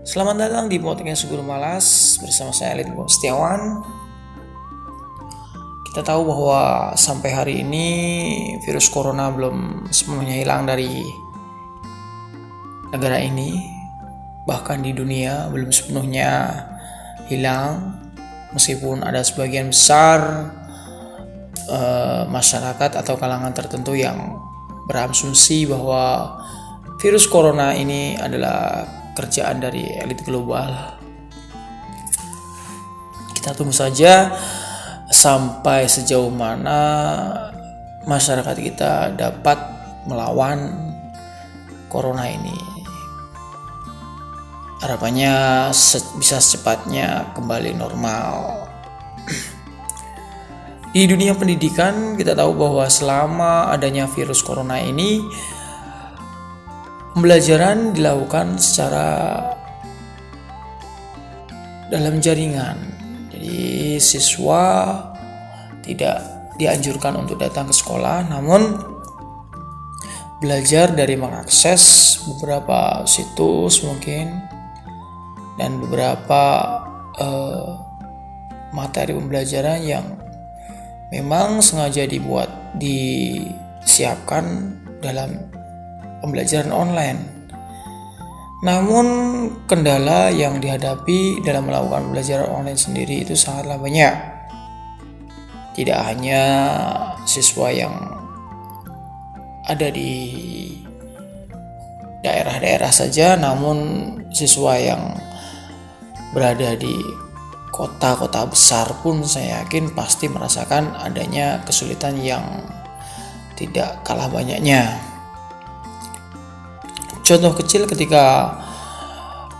Selamat datang di podcast Guru Malas bersama saya Alit Setiawan. Kita tahu bahwa sampai hari ini virus corona belum sepenuhnya hilang dari negara ini, bahkan di dunia belum sepenuhnya hilang, meskipun ada sebagian besar uh, masyarakat atau kalangan tertentu yang berasumsi bahwa virus corona ini adalah kerjaan dari elit global. Kita tunggu saja sampai sejauh mana masyarakat kita dapat melawan corona ini. Harapannya bisa secepatnya kembali normal. Di dunia pendidikan, kita tahu bahwa selama adanya virus corona ini, pembelajaran dilakukan secara dalam jaringan. Jadi, siswa tidak dianjurkan untuk datang ke sekolah, namun belajar dari mengakses beberapa situs mungkin dan beberapa uh, materi pembelajaran yang memang sengaja dibuat disiapkan dalam pembelajaran online. Namun kendala yang dihadapi dalam melakukan pembelajaran online sendiri itu sangatlah banyak. Tidak hanya siswa yang ada di daerah-daerah saja, namun siswa yang berada di kota-kota besar pun saya yakin pasti merasakan adanya kesulitan yang tidak kalah banyaknya. Contoh kecil ketika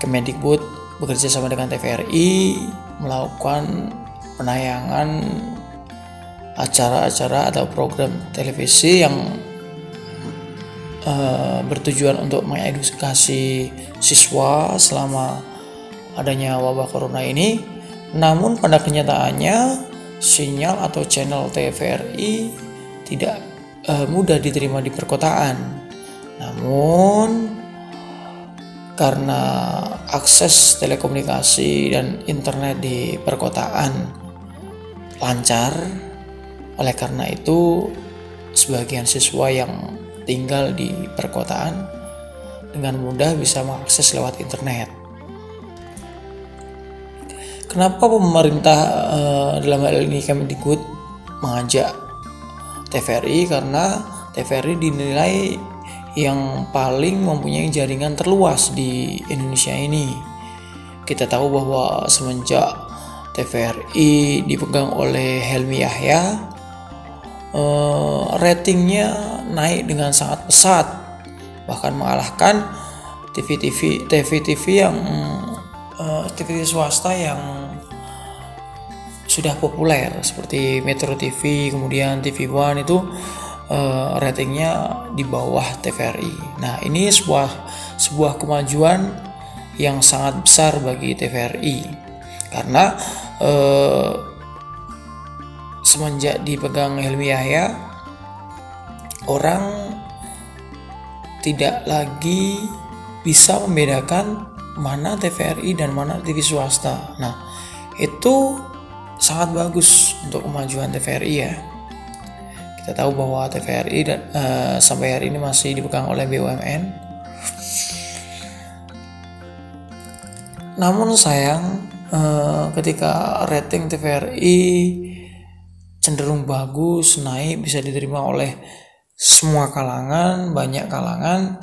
Kemendikbud bekerja sama dengan TVRI melakukan penayangan acara-acara atau program televisi yang uh, bertujuan untuk mengedukasi siswa selama adanya wabah corona ini namun pada kenyataannya sinyal atau channel TVRI tidak uh, mudah diterima di perkotaan. Namun karena akses telekomunikasi dan internet di perkotaan lancar, oleh karena itu sebagian siswa yang tinggal di perkotaan dengan mudah bisa mengakses lewat internet. Kenapa pemerintah uh, dalam hal ini Kemendikbud mengajak TVRI karena TVRI dinilai yang paling mempunyai jaringan terluas di Indonesia ini. Kita tahu bahwa semenjak TVRI dipegang oleh Helmi Yahya, uh, ratingnya naik dengan sangat pesat, bahkan mengalahkan TV-TV TV-TV yang uh, TV swasta yang sudah populer seperti Metro TV kemudian TV One itu uh, ratingnya di bawah TVRI. Nah ini sebuah sebuah kemajuan yang sangat besar bagi TVRI karena uh, semenjak dipegang Helmi Yahya orang tidak lagi bisa membedakan mana TVRI dan mana TV swasta. Nah, itu sangat bagus untuk kemajuan TVRI ya. Kita tahu bahwa TVRI dan uh, sampai hari ini masih dipegang oleh BUMN. Namun sayang uh, ketika rating TVRI cenderung bagus, naik bisa diterima oleh semua kalangan, banyak kalangan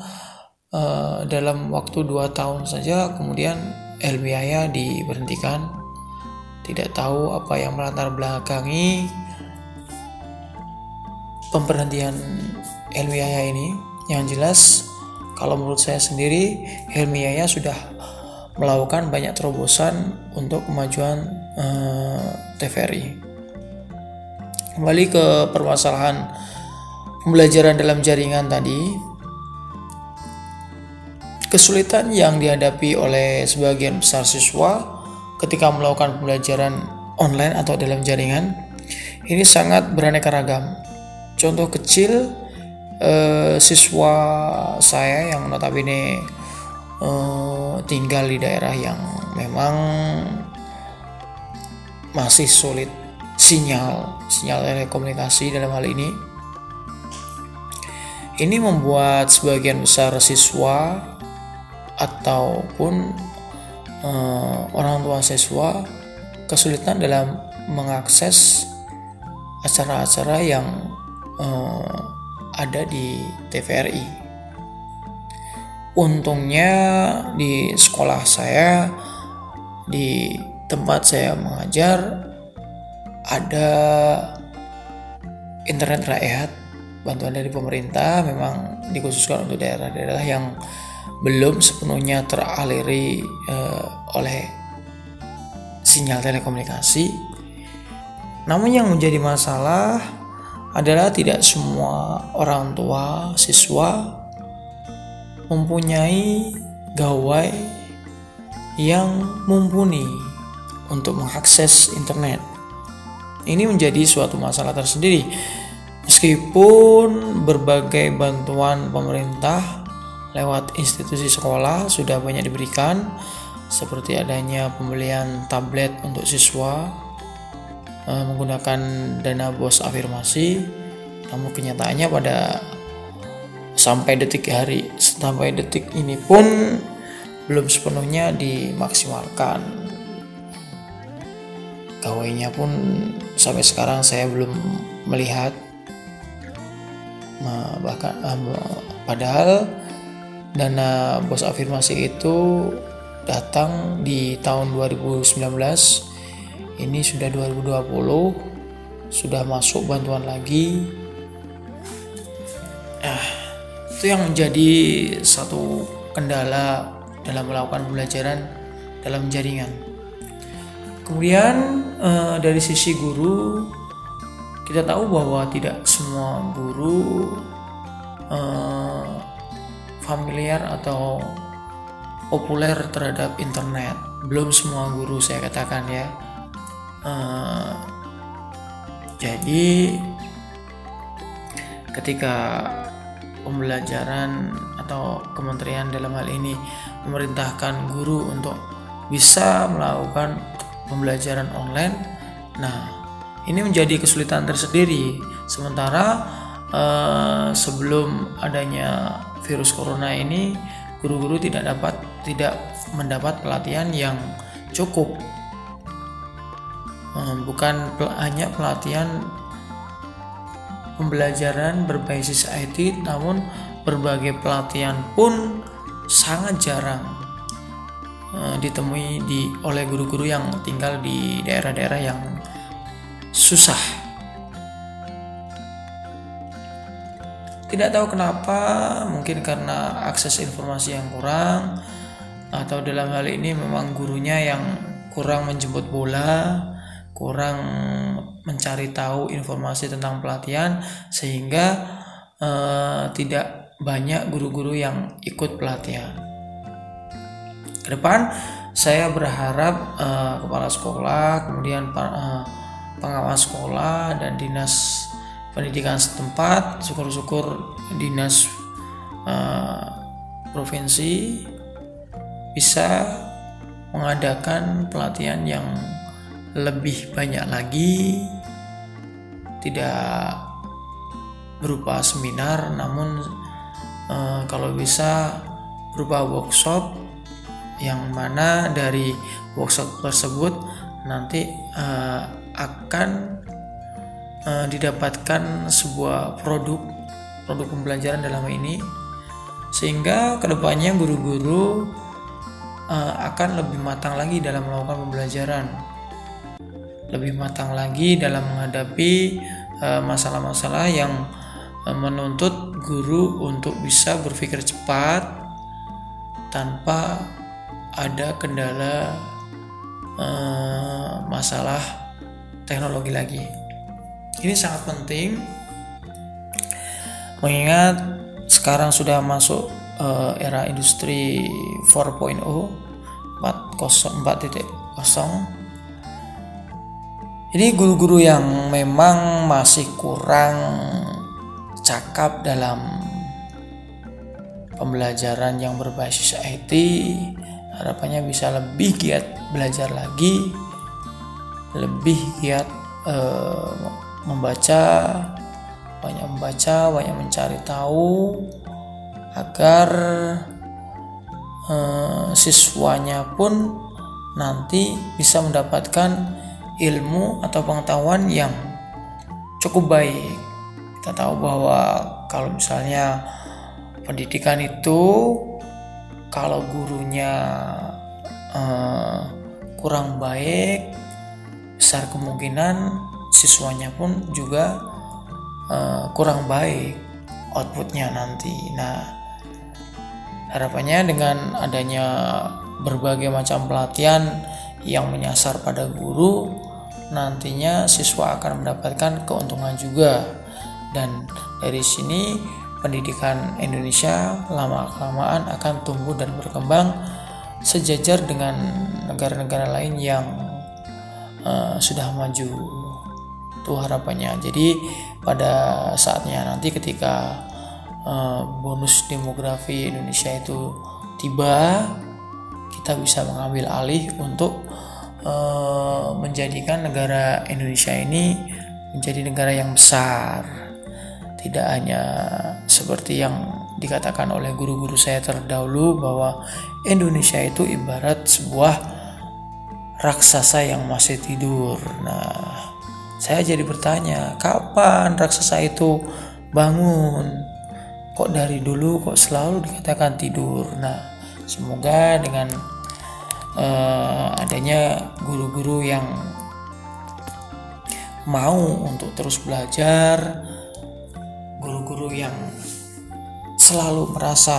uh, dalam waktu dua tahun saja kemudian LBIA diberhentikan tidak tahu apa yang melatar belakangi pemberhentian Helmi Yahya ini yang jelas kalau menurut saya sendiri Helmi Yahya sudah melakukan banyak terobosan untuk kemajuan eh, TVRI kembali ke permasalahan pembelajaran dalam jaringan tadi kesulitan yang dihadapi oleh sebagian besar siswa ketika melakukan pembelajaran online atau dalam jaringan ini sangat beraneka ragam. Contoh kecil eh, siswa saya yang notabene uh, tinggal di daerah yang memang masih sulit sinyal sinyal telekomunikasi dalam hal ini. Ini membuat sebagian besar siswa ataupun uh, orang tua siswa kesulitan dalam mengakses acara-acara yang uh, ada di TVRI. Untungnya di sekolah saya di tempat saya mengajar ada internet rakyat bantuan dari pemerintah memang dikhususkan untuk daerah-daerah yang belum sepenuhnya teraliri uh, oleh sinyal telekomunikasi. Namun yang menjadi masalah adalah tidak semua orang tua siswa mempunyai gawai yang mumpuni untuk mengakses internet. Ini menjadi suatu masalah tersendiri. Meskipun berbagai bantuan pemerintah lewat institusi sekolah sudah banyak diberikan, seperti adanya pembelian tablet untuk siswa uh, menggunakan dana bos afirmasi, namun kenyataannya pada sampai detik hari sampai detik ini pun belum sepenuhnya dimaksimalkan. Gawainya pun sampai sekarang saya belum melihat. Bahkan padahal dana bos afirmasi itu datang di tahun 2019 ini sudah 2020 sudah masuk bantuan lagi ah itu yang menjadi satu kendala dalam melakukan pembelajaran dalam jaringan kemudian eh, dari sisi guru kita tahu bahwa tidak semua guru eh, familiar atau populer terhadap internet. Belum semua guru saya katakan ya. Uh, jadi ketika pembelajaran atau kementerian dalam hal ini memerintahkan guru untuk bisa melakukan pembelajaran online, nah ini menjadi kesulitan tersendiri. Sementara uh, sebelum adanya virus corona ini, guru-guru tidak dapat tidak mendapat pelatihan yang cukup. Bukan hanya pelatihan pembelajaran berbasis IT, namun berbagai pelatihan pun sangat jarang eh, ditemui di oleh guru-guru yang tinggal di daerah-daerah yang susah. Tidak tahu kenapa, mungkin karena akses informasi yang kurang atau dalam hal ini memang gurunya yang kurang menjemput bola, kurang mencari tahu informasi tentang pelatihan sehingga eh, tidak banyak guru-guru yang ikut pelatihan. Ke depan saya berharap eh, kepala sekolah, kemudian eh, pengawas sekolah dan dinas pendidikan setempat, syukur-syukur dinas uh, provinsi bisa mengadakan pelatihan yang lebih banyak lagi, tidak berupa seminar, namun uh, kalau bisa berupa workshop yang mana dari workshop tersebut nanti uh, akan uh, didapatkan sebuah produk produk pembelajaran dalam ini sehingga ke depannya guru-guru uh, akan lebih matang lagi dalam melakukan pembelajaran lebih matang lagi dalam menghadapi masalah-masalah uh, yang uh, menuntut guru untuk bisa berpikir cepat tanpa ada kendala uh, masalah teknologi lagi. Ini sangat penting mengingat sekarang sudah masuk era industri 4.0 4.0 ini guru-guru yang memang masih kurang cakap dalam pembelajaran yang berbasis IT harapannya bisa lebih giat belajar lagi lebih giat uh, membaca banyak membaca banyak mencari tahu agar uh, siswanya pun nanti bisa mendapatkan ilmu atau pengetahuan yang cukup baik. Kita tahu bahwa kalau misalnya pendidikan itu kalau gurunya uh, kurang baik besar kemungkinan siswanya pun juga uh, kurang baik outputnya nanti. Nah harapannya dengan adanya berbagai macam pelatihan yang menyasar pada guru nantinya siswa akan mendapatkan keuntungan juga. Dan dari sini pendidikan Indonesia lama-kelamaan akan tumbuh dan berkembang sejajar dengan negara-negara lain yang uh, sudah maju. Itu harapannya. Jadi pada saatnya nanti ketika uh, bonus demografi Indonesia itu tiba kita bisa mengambil alih untuk uh, menjadikan negara Indonesia ini menjadi negara yang besar tidak hanya seperti yang dikatakan oleh guru-guru saya terdahulu bahwa Indonesia itu ibarat sebuah raksasa yang masih tidur. Nah, saya jadi bertanya, kapan raksasa itu bangun? Kok dari dulu kok selalu dikatakan tidur? Nah, semoga dengan uh, adanya guru-guru yang mau untuk terus belajar, guru-guru yang selalu merasa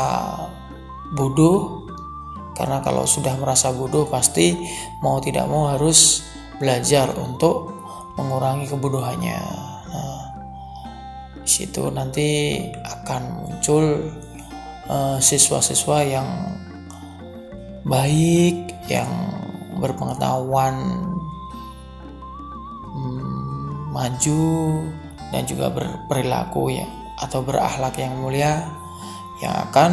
bodoh karena kalau sudah merasa bodoh pasti mau tidak mau harus belajar untuk mengurangi kebodohannya. Nah, situ nanti akan muncul uh, siswa-siswa yang baik, yang berpengetahuan, hmm, maju, dan juga berperilaku ya atau berakhlak yang mulia yang akan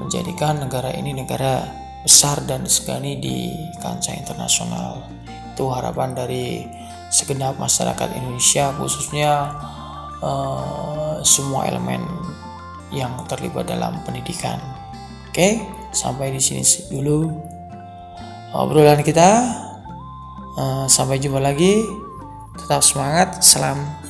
menjadikan negara ini negara besar dan disegani di kancah internasional. Itu harapan dari segenap masyarakat Indonesia khususnya uh, semua elemen yang terlibat dalam pendidikan. Oke, sampai di sini dulu obrolan kita. Uh, sampai jumpa lagi. Tetap semangat. Salam